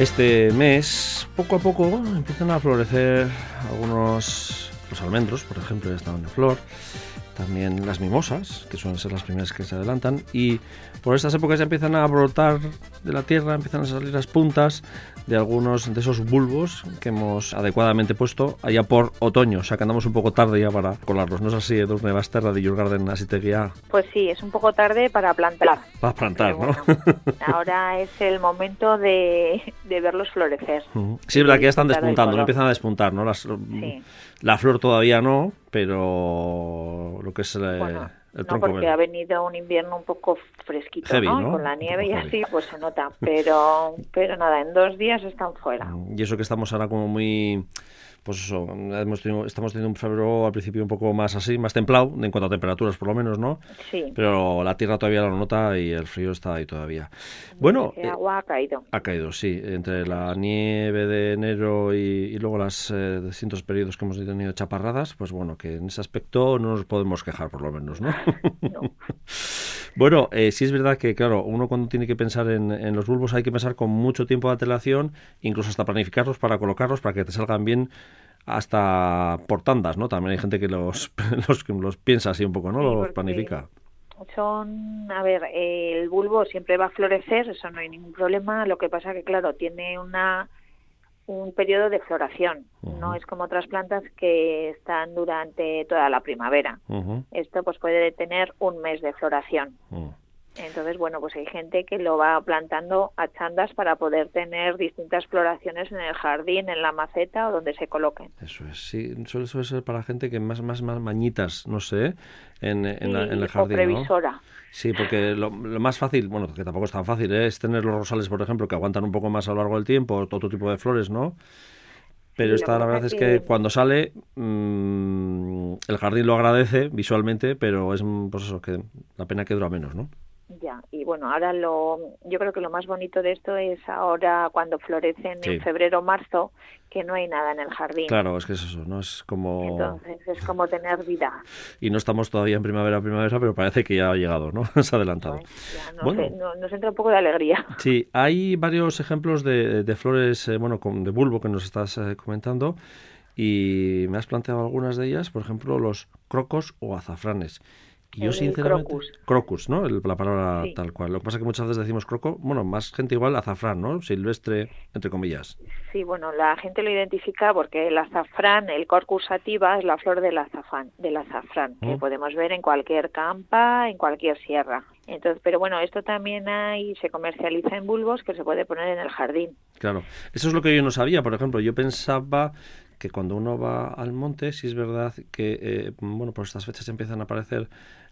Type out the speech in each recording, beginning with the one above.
Este mes, poco a poco, empiezan a florecer algunos los almendros, por ejemplo, están en flor también las mimosas, que suelen ser las primeras que se adelantan, y por estas épocas ya empiezan a brotar de la tierra, empiezan a salir las puntas de algunos de esos bulbos que hemos adecuadamente puesto allá por otoño, o sea que andamos un poco tarde ya para colarlos, ¿no es así, Edurne Basterra de Your Garden así te guía? Pues sí, es un poco tarde para plantar. Para plantar, ¿no? ahora es el momento de, verlos florecer. Sí, es verdad que ya están despuntando, empiezan a despuntar, ¿no? Las, La flor todavía no, pero lo que es el, no, porque ha venido un invierno un poco fresquito, ¿no? Con la nieve y así, pues se nota. Pero, pero nada, en dos días están fuera. Y eso que estamos ahora como muy pues eso, hemos tenido, estamos teniendo un febrero al principio un poco más así, más templado, en cuanto a temperaturas por lo menos, ¿no? Sí. Pero la tierra todavía lo nota y el frío está ahí todavía. Bueno. El agua ha caído. Ha caído, sí. Entre la nieve de enero y, luego los eh, distintos periodos que hemos tenido chaparradas, pues bueno, que en ese aspecto no nos podemos quejar por lo menos, ¿no? no. bueno, eh, sí es verdad que, claro, uno cuando tiene que pensar en, en los bulbos hay que pensar con mucho tiempo de antelación, incluso hasta planificarlos para colocarlos, para que te salgan bien hasta por tandas, ¿no? También hay gente que los, los, los piensa así un poco, ¿no? los planifica. Son, a ver, el bulbo siempre va a florecer, eso no hay ningún problema. Lo que pasa que, claro, tiene una un periodo de floración. No es como otras plantas que están durante toda la primavera. Esto pues puede tener un mes de floración. Entonces, bueno, pues hay gente que lo va plantando a chandas para poder tener distintas floraciones en el jardín, en la maceta o donde se coloquen. Eso es, sí, suele, ser para gente que más, más, más mañitas, no sé, en, en, el jardín. O previsora. Sí, porque lo, más fácil, bueno, que tampoco es tan fácil, ¿eh? es tener los rosales, por ejemplo, que aguantan un poco más a lo largo del tiempo, otro tipo de flores, ¿no? Pero esta, la verdad es que cuando sale, mmm, el jardín lo agradece visualmente, pero es pues eso, que la pena que dura menos, ¿no? Y bueno, ahora lo, yo creo que lo más bonito de esto es ahora cuando florecen en febrero o marzo, que no hay nada en el jardín. Claro, es que es eso, ¿no? Es como... Entonces es como tener vida. Y no estamos todavía en primavera, primavera, pero parece que ya ha llegado, ¿no? Se ha adelantado. ya, bueno, sé, nos entra un poco de alegría. Sí, hay varios ejemplos de, de flores, eh, bueno, con, de bulbo que nos estás eh, comentando y me has planteado algunas de ellas, por ejemplo, los crocos o azafranes yo sinceramente... Crocus. Crocus, ¿no? la palabra tal cual. Lo que pasa es que muchas veces decimos croco, bueno, más gente igual azafrán, ¿no? Silvestre, entre comillas. Sí, bueno, la gente lo identifica porque el azafrán, el Crocus sativa, es la flor del azafrán, del azafrán que oh. podemos ver en cualquier campa, en cualquier sierra. Entonces, pero bueno, esto también hay, se comercializa en bulbos que se puede poner en el jardín. Claro, eso es lo que yo no sabía, por ejemplo, yo pensaba que cuando uno va al monte, sí es verdad que, eh, bueno, por estas fechas empiezan a aparecer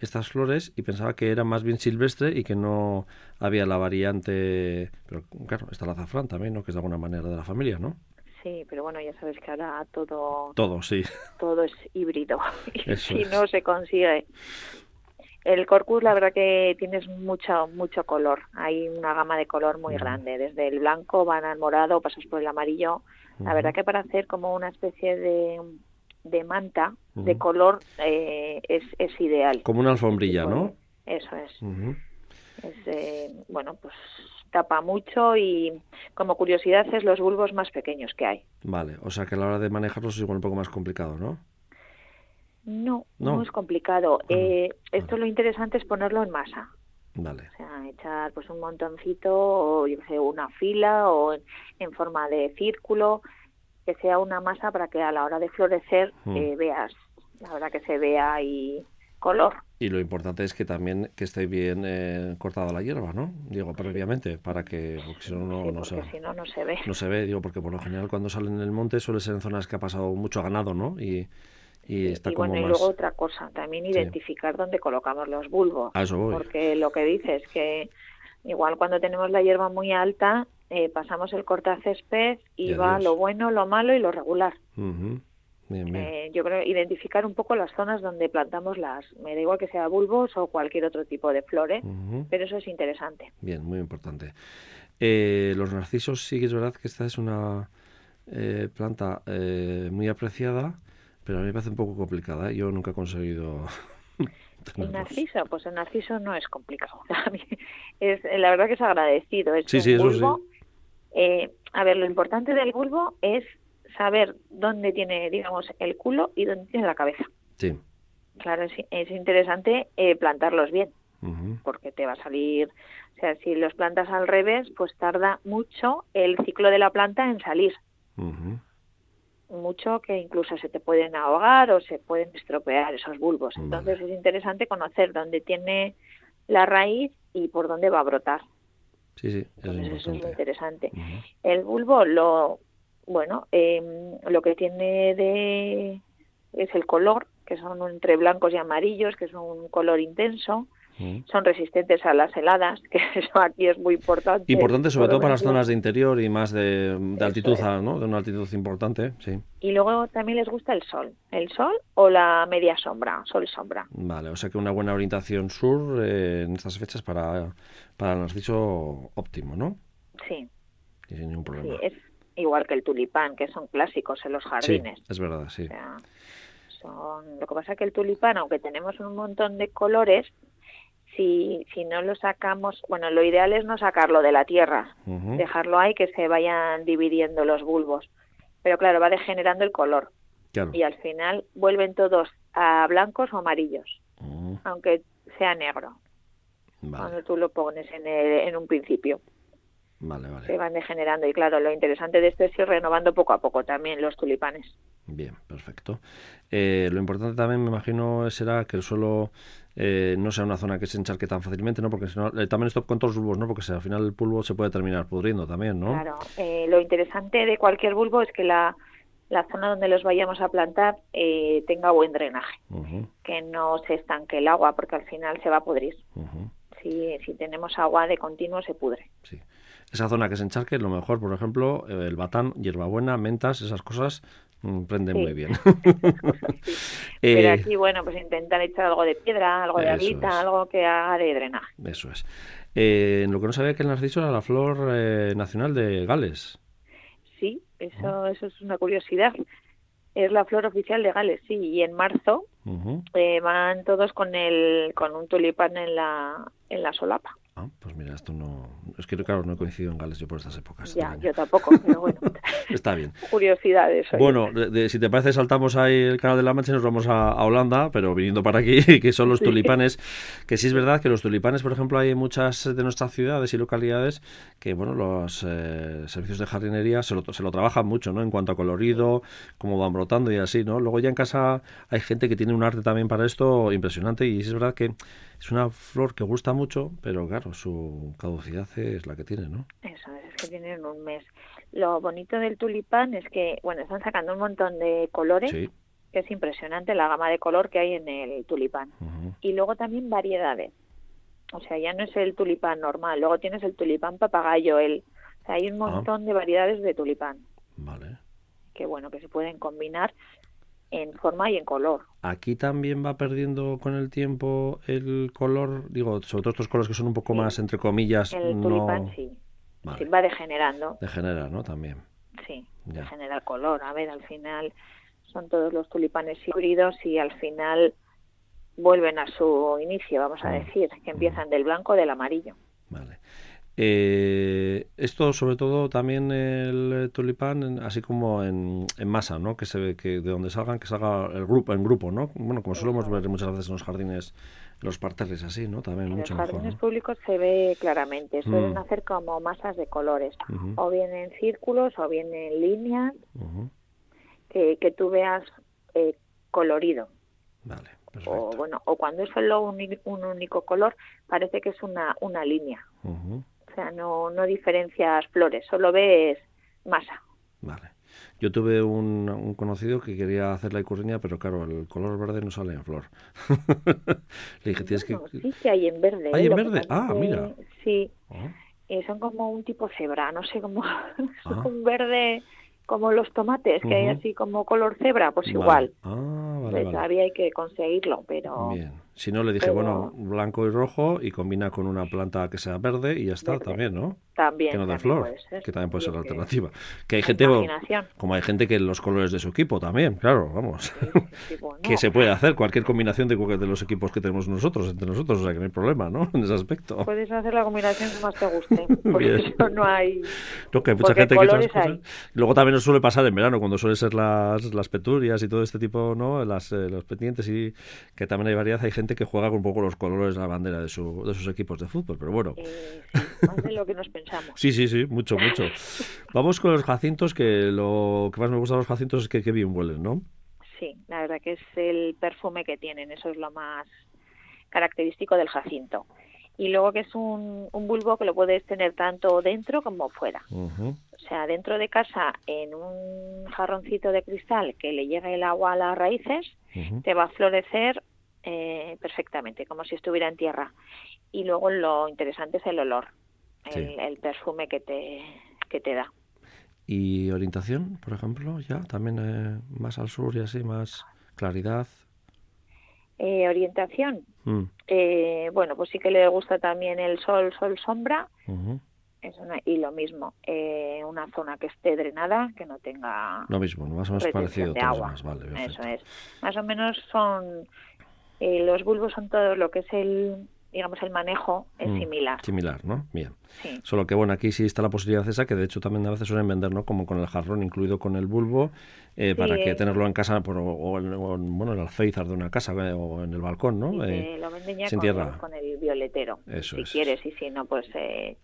estas flores y pensaba que era más bien silvestre y que no había la variante, pero claro, está el azafrán también, ¿no? Que es de alguna manera de la familia, ¿no? Sí, pero bueno, ya sabes que ahora todo... Todo, sí. Todo es híbrido y si no se consigue el corcus, la verdad que tienes mucho, mucho color. Hay una gama de color muy grande. Desde el blanco van al morado, pasas por el amarillo. La verdad que para hacer como una especie de, de manta de color eh, es, es ideal. Como una alfombrilla, ¿no? Eso es. es eh, bueno, pues tapa mucho y como curiosidad es los bulbos más pequeños que hay. Vale, o sea que a la hora de manejarlos es igual un poco más complicado, ¿no? No, no, es complicado. Eh, esto lo interesante es ponerlo en masa. Vale. O sea, echar pues un montoncito o yo sé, una fila o en, forma de círculo, que sea una masa para que a la hora de florecer mm. eh, veas, la hora que se vea y color. Y lo importante es que también que esté bien eh, cortada la hierba, ¿no? Digo, previamente, para que, porque si no, no, se, si no, no se ve. No se ve, digo, porque por lo general cuando salen en el monte suele ser en zonas que ha pasado mucho ganado, ¿no? Y, y, bueno, y luego otra cosa, también identificar dónde colocamos los bulbos. Porque lo que dices que igual cuando tenemos la hierba muy alta, eh, pasamos el cortacésped y va lo bueno, lo malo y lo regular. Eh, yo creo identificar un poco las zonas donde plantamos las, me da igual que sea bulbos o cualquier otro tipo de flores, pero eso es interesante. Bien, muy importante. Eh, los narcisos sí que es verdad que esta es una planta muy apreciada pero a mí me parece un poco complicada. ¿eh? Yo nunca he conseguido. El narciso, pues el narciso no es complicado. es, la verdad que es agradecido. Es sí, sí, bulbo, sí. Eh, a ver, lo importante del bulbo es saber dónde tiene, digamos, el culo y dónde tiene la cabeza. Sí. Claro, es, es interesante eh, plantarlos bien, porque te va a salir, o sea, si los plantas al revés, pues tarda mucho el ciclo de la planta en salir. Mucho que incluso se te pueden ahogar o se pueden estropear esos bulbos. Entonces es interesante conocer dónde tiene la raíz y por dónde va a brotar. Sí, sí, eso es interesante. El bulbo, lo bueno, eh, lo que tiene de es el color, que son entre blancos y amarillos, que es un color intenso. Son resistentes a las heladas, que eso aquí es muy importante. Importante sobre todo para las zonas de interior y más de, altitud, ¿no? De una altitud importante, sí. Y luego también les gusta el sol, el sol o la media sombra, sol y sombra. Vale, o sea que una buena orientación sur eh, en estas fechas para, para nos dicho óptimo, ¿no? Sí. Y sin ningún problema. es igual que el tulipán, que son clásicos en los jardines. Sí, es verdad, sí. Lo que pasa es que el tulipán, aunque tenemos un montón de colores, si, si no lo sacamos, bueno, lo ideal es no sacarlo de la tierra, dejarlo ahí que se vayan dividiendo los bulbos. Pero claro, va degenerando el color. Y al final vuelven todos a blancos o amarillos, aunque sea negro. Cuando tú lo pones en, en un principio. Vale, vale. Se van degenerando y claro, lo interesante de esto es ir renovando poco a poco también los tulipanes. Bien, perfecto. Eh, lo importante también, me imagino, será que el suelo eh, no sea una zona que se encharque tan fácilmente, ¿no? Porque si no, eh, también esto con todos los bulbos, ¿no? Porque al final el bulbo se puede terminar pudriendo también, ¿no? Claro. lo interesante de cualquier bulbo es que la, la zona donde los vayamos a plantar tenga buen drenaje, que no se estanque el agua, porque al final se va a pudrir. si, si tenemos agua de continuo, se pudre. Sí esa zona que se encharque, lo mejor, por ejemplo, el batán, hierbabuena, mentas, esas cosas Mm, prende muy bien. Pero eh, aquí, bueno, pues intentar echar algo de piedra, algo de aguita, algo que haga de drenaje. Eso es. Eh, lo que no sabía que has dicho era la flor eh, nacional de Gales. Sí, eso, eso es una curiosidad. Es la flor oficial de Gales, sí, y en marzo van todos con el con un tulipán en la en la solapa. Ah, pues mira, esto no. Es que, claro, no he coincidido en Gales yo por estas épocas. Ya, yo tampoco, pero bueno. Está bien. Curiosidades. Bueno, si te parece, saltamos ahí el canal de la Mancha y nos vamos a, Holanda, pero viniendo para aquí, que son los tulipanes. Que sí es verdad que los tulipanes, por ejemplo, hay muchas de nuestras ciudades y localidades que, bueno, los eh, servicios de jardinería se lo, se lo trabajan mucho, ¿no? En cuanto a colorido, cómo van brotando y así, ¿no? Luego ya en casa hay gente que tiene un arte también para esto impresionante y es verdad que es una flor que gusta mucho, pero claro, su caducidad es la que tiene, ¿no? Eso es, que tienen un mes. Lo bonito del tulipán es que, bueno, están sacando un montón de colores, que es impresionante la gama de color que hay en el tulipán. Y luego también variedades. O sea, ya no es el tulipán normal, luego tienes el tulipán papagayo, el... O sea, hay un ah. montón de variedades de tulipán. Vale. Que bueno, que se pueden combinar en forma y en color. Aquí también va perdiendo con el tiempo el color, digo, sobre todo estos colores que son un poco más, entre comillas, el tulipán sí. sí. va degenerando. Degenera, ¿no? También. Sí, degenera el color. A ver, al final son todos los tulipanes híbridos y al final vuelven a su inicio, vamos a mm. decir, que empiezan del blanco del amarillo. Eh, esto sobre todo también el tulipán, así como en, masa, ¿no? Que se ve que de donde salgan, que salga el grupo, en grupo, ¿no? Bueno, como solemos ver muchas veces en los jardines, los parterres así, ¿no? También en mucho los jardines públicos se ve claramente, suelen mm. hacer como masas de colores, o bien en círculos o bien en líneas, que, que tú veas eh, colorido. Vale. O bueno, o cuando es solo un, un, único color, parece que es una, una línea. O sea, no, no diferencias flores, solo ves masa. Vale. Yo tuve un, un, conocido que quería hacer la icurriña, pero claro, el color verde no sale en flor. Le dije, tienes que... Sí, que hay en verde. ¿Hay ¿eh? en verde? Ah, mira. Sí. Ah. Eh, son como un tipo cebra, no sé, cómo... Ah. un verde como los tomates, que hay así como color cebra, pues igual. Ah, vale, Todavía hay que conseguirlo, pero... Bien Si no, le dije, Pero- bueno, blanco y rojo y combina con una planta que sea verde y ya está, Verde. también, ¿no? También. que no también flor, que también puede ser la alternativa. Que hay gente, como hay gente que los colores de su equipo también, claro, vamos. Sí, que se puede hacer cualquier combinación de, cualquier de los equipos que tenemos nosotros, entre nosotros, o sea que no hay problema, ¿no? En ese aspecto. Puedes hacer la combinación que más te guste. Por Bien. eso no hay. No, que hay mucha porque gente que esas colores cosas. hay. Luego también nos suele pasar en verano, cuando suelen ser las, las peturias y todo este tipo, ¿no? Las, eh, los pendientes y que también hay variedad. Hay gente que juega con un poco los colores de la bandera de, su, de sus equipos de fútbol, pero bueno. eh, sí, más de lo que nos pensamos. Sí, sí, sí, mucho, mucho. Vamos con los jacintos, que lo que más me gusta de los jacintos es que, que bien huelen, ¿no? Sí, la verdad que es el perfume que tienen, eso es lo más característico del jacinto. Y luego que es un, un bulbo que lo puedes tener tanto dentro como fuera. O sea, dentro de casa, en un jarroncito de cristal que le llegue el agua a las raíces, te va a florecer eh, perfectamente, como si estuviera en tierra. Y luego lo interesante es el olor, el, Sí. el perfume que te, que te da. Y orientación, por ejemplo, ya, también eh, más al sur y así, más claridad. Eh, orientación, Mm, eh, bueno, pues sí que le gusta también el sol, sol, sombra. Es una, y lo mismo, eh, una zona que esté drenada, que no tenga Lo mismo, ¿no? más o menos parecido de agua. demás, vale, perfecto. Eso es. Más o menos son eh, los bulbos son todo lo que es el digamos el manejo es Mm, similar. Similar, ¿no? Bien. Sí. Solo que, bueno, aquí sí está la posibilidad esa, que de hecho también a veces suelen vender, ¿no? Como con el jarrón incluido con el bulbo, eh, para que tenerlo en casa, por, o, en, o en, bueno, en el alféizar de una casa eh, o en el balcón, ¿no? Eh, lo venden ya sin con, tierra. con el violetero, Eso si es, quieres, y si no, pues eh,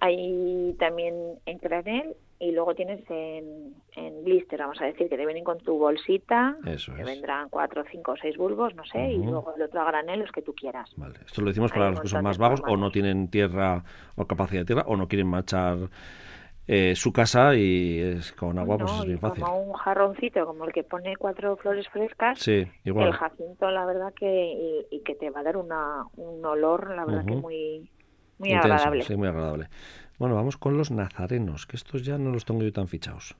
hay también en granel y luego tienes en, en blister, vamos a decir, que te vienen con tu bolsita, Eso que es. vendrán cuatro, cinco o seis bulbos, no sé, y luego el otro a granel, los que tú quieras. Vale. Esto lo decimos Hay para los que son más vagos o no tienen tierra o capacidad de tierra o no quieren manchar eh, su casa y es con agua pues es bien fácil. Como un jarroncito, como el que pone cuatro flores frescas, Sí, igual. el jacinto, la verdad que, y, y que te va a dar una, un olor, la verdad que muy, muy Intenso, agradable. Sí, muy agradable. Bueno, vamos con los nazarenos, que estos ya no los tengo yo tan fichados.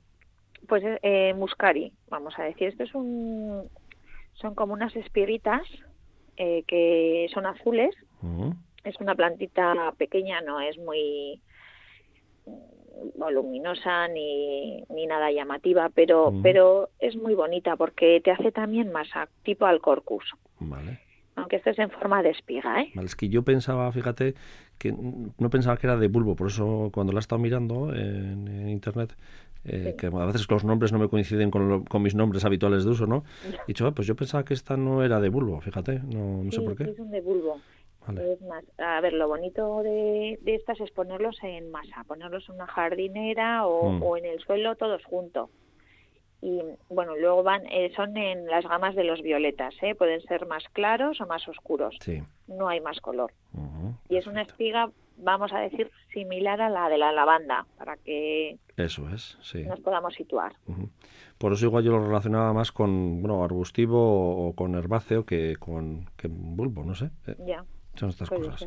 Pues eh, muscari, vamos a decir, esto es un, son como unas espiguitas eh, que son azules, es una plantita pequeña, no es muy voluminosa ni, ni nada llamativa, pero, pero es muy bonita porque te hace también masa, tipo al corcus, Vale. Aunque esto es en forma de espiga, ¿eh? Vale, es que yo pensaba, fíjate, que no pensaba que era de bulbo, por eso cuando la he estado mirando en, en internet, eh, Sí. que a veces los nombres no me coinciden con, lo- con mis nombres habituales de uso, ¿no? Y dicho, "Ah, pues yo pensaba que esta no era de bulbo, fíjate, no, no sé por sí, qué. son de bulbo. Vale. Es más, a ver, lo bonito de, de estas es ponerlos en masa, ponerlos en una jardinera o, Mm. o en el suelo todos juntos. Y bueno, luego van, eh, son en las gamas de los violetas, ¿eh? pueden ser más claros o más oscuros, Sí. no hay más color. Y es una espiga, vamos a decir, similar a la de la lavanda, para que Eso es, sí. nos podamos situar. Por eso igual yo lo relacionaba más con, bueno, arbustivo o, con herbáceo que con que bulbo, no sé. Eh, Ya, son estas cosas.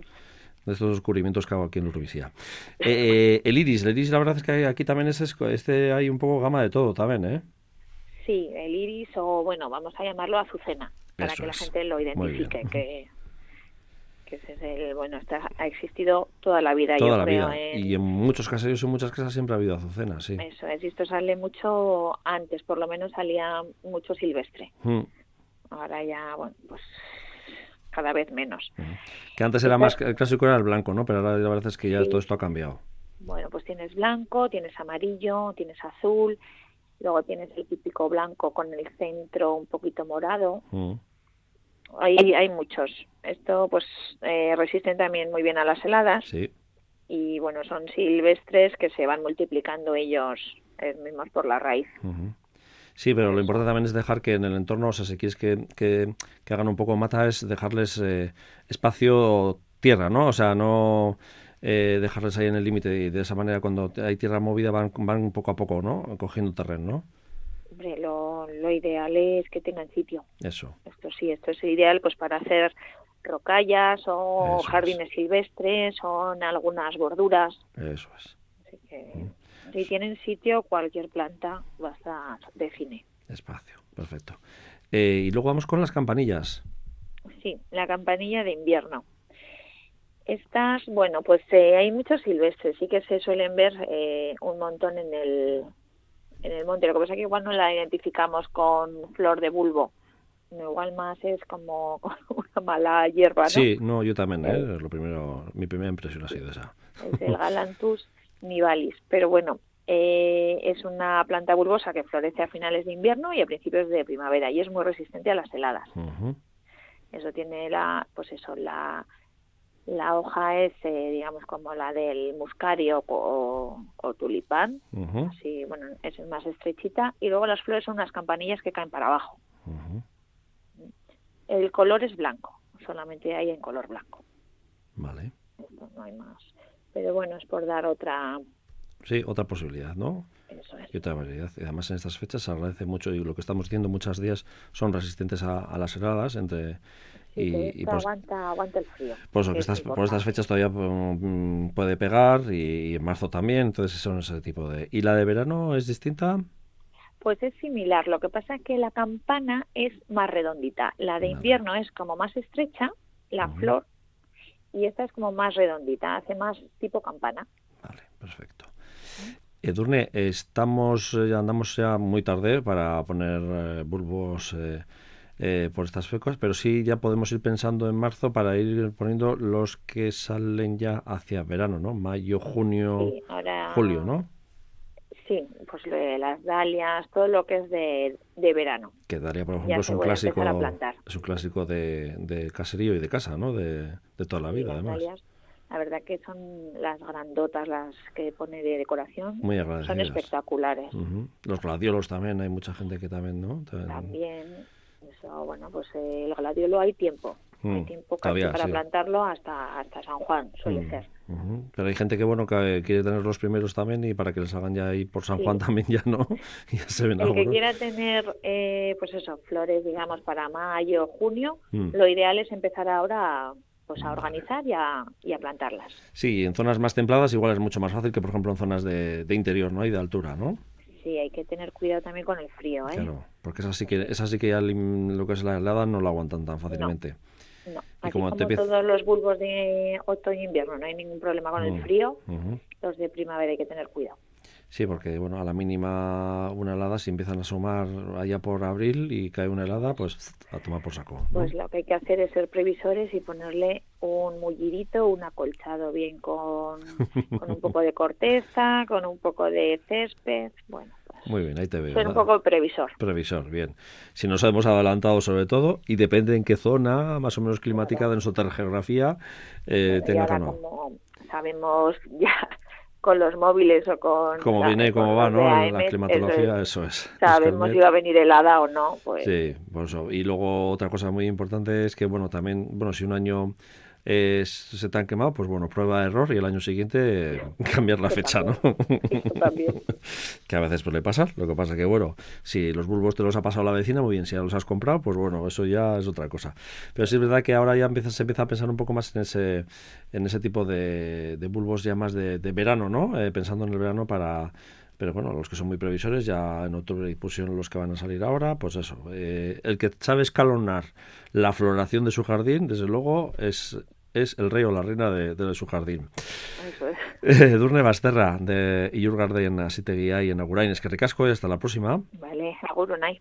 de estos descubrimientos que hago aquí en Urubisía. Eh, eh, el iris, el iris la verdad es que aquí también es, este hay un poco gama de todo también, ¿eh? Sí, el iris o bueno, vamos a llamarlo azucena, para Eso que la es. gente lo identifique, que, que ese es el, bueno, está, ha existido toda la vida, Toda yo la creo. vida. en- Y en muchos caseros y muchas casas siempre ha habido azucena, sí. Eso es, esto sale mucho antes, por lo menos salía mucho silvestre. Mm, Ahora ya, bueno, pues cada vez menos. Que antes era más, el clásico era el blanco, ¿no? Pero ahora la verdad es que ya Sí. todo esto ha cambiado. Bueno, pues tienes blanco, tienes amarillo, tienes azul, luego tienes el típico blanco con el centro un poquito morado. Mm, Hay, hay muchos. Esto pues eh, resisten también muy bien a las heladas Sí, y bueno, son silvestres que se van multiplicando ellos eh, mismos por la raíz. Sí, pero lo importante también es dejar que en el entorno, o sea, si quieres que, que, que hagan un poco mata, es dejarles eh, espacio tierra, ¿no? O sea, no eh, dejarles ahí en el límite y de esa manera cuando hay tierra movida van, van poco a poco, ¿no? Cogiendo terreno, ¿no? Hombre, lo, lo ideal es que tengan sitio. Eso. Esto sí, esto es ideal pues para hacer rocallas o Eso es. jardines silvestres o en algunas borduras. Eso es. Así que si tienen sitio, cualquier planta va a estar de cine. Espacio. Perfecto. Eh, y luego vamos con las campanillas. sí, la campanilla de invierno. Estas, bueno, pues eh, hay muchos silvestres, sí que se suelen ver eh, un montón en el, en el monte. Lo que pasa es que igual no la identificamos con flor de bulbo. Igual más es como una mala hierba, ¿no? Sí, no, yo también, ¿eh? Lo primero, mi primera impresión ha sido esa. Es el Galanthus nivalis. Pero bueno, eh, es una planta bulbosa que florece a finales de invierno y a principios de primavera y es muy resistente a las heladas. Eso tiene la, pues eso, la, la hoja es, eh, digamos, como la del muscario o, tulipán, así, bueno, es más estrechita, y luego las flores son unas campanillas que caen para abajo. El color es blanco, solamente hay en color blanco. Vale. no hay más. Pero bueno, es por dar otra... Sí, otra posibilidad, ¿no? Eso es. Y otra variedad. Y además en estas fechas se agradece mucho, y lo que estamos diciendo, muchos días son resistentes a, a las heladas, entre y, pues, aguanta, aguanta el frío. Pues que estas, por estas fechas todavía mm, puede pegar y, en marzo también, entonces son ese tipo de... ¿Y la de verano es distinta? Pues es similar, lo que pasa es que la campana es más redondita, la de invierno es como más estrecha, la flor, y esta es como más redondita, hace más tipo campana. Vale, perfecto. Edurne, estamos, ya andamos ya muy tarde para poner eh, bulbos eh, eh, por estas fecas, pero sí ya podemos ir pensando en marzo para ir poniendo los que salen ya hacia verano, ¿no? Mayo, junio, julio, ¿no? Sí, pues las dalias, todo lo que es de, de verano. Que daría, por ejemplo, es un, clásico, es un clásico de, de, caserío y de casa, ¿no? De, de toda la vida, además. la verdad que son las grandotas, las que pone de decoración. Muy Son espectaculares. Los gladiolos también, hay mucha gente que también, ¿no? también bueno, pues el gladiolo hay tiempo. hay mm, tiempo para plantarlo hasta, hasta San Juan, suele mm, ser. Pero hay gente que bueno que quiere tener los primeros también y para que les hagan ya ahí por San Juan también ya no, ya se ven El que quiera tener, eh, pues eso, flores, digamos, para mayo, junio, mm. lo ideal es empezar ahora pues a organizar y a, y a, plantarlas. Sí, en zonas más templadas igual es mucho más fácil que por ejemplo en zonas de, de interior, ¿no? Y de altura, ¿no? Sí, hay que tener cuidado también con el frío, ¿eh? Claro, porque es así que, es así que ya lo que es la helada no lo aguantan tan fácilmente. No, Así como, todos los bulbos de otoño e invierno no hay ningún problema con el mm, frío, los de primavera hay que tener cuidado. Sí, porque bueno, a la mínima una helada, si empiezan a sumar allá por abril y cae una helada, pues a tomar por saco. Pues lo que hay que hacer es ser previsores y ponerle un mullidito, un acolchado bien con, con un poco de corteza, con un poco de césped, bueno. Pues Muy bien, ahí te veo. Ser un poco previsor. Previsor, bien. Si nos hemos adelantado sobre todo, y depende en qué zona, más o menos climática de nuestra geografía, eh, tenga o no. Como sabemos ya con los móviles o con... Como viene y cómo va, ¿no? la climatología, eso es. Sabemos si va a venir helada o no, pues... Sí, por eso. Y luego otra cosa muy importante es que, bueno, también, bueno, si un año eh, se te han quemado, pues bueno, prueba error y el año siguiente cambiar la fecha, ¿no? que a veces pues le pasa. Lo que pasa que, bueno, si los bulbos te los ha pasado la vecina, muy bien. Si ya los has comprado, pues bueno, eso ya es otra cosa. Pero sí es verdad que ahora ya empieza, se empieza a pensar un poco más en ese, en ese tipo de, bulbos ya más de, verano, ¿no? Eh, pensando en el verano para pero bueno, los que son muy previsores, ya en octubre pusieron los que van a salir ahora, pues eso. Eh, el que sabe escalonar la floración de su jardín, desde luego, es, es el rey o la reina de, su jardín. Eso es. Eh, Durne Basterra, de Iur Garden, así te guía y en Agurain. Es que recasco y hasta la próxima. Vale, Agurunay.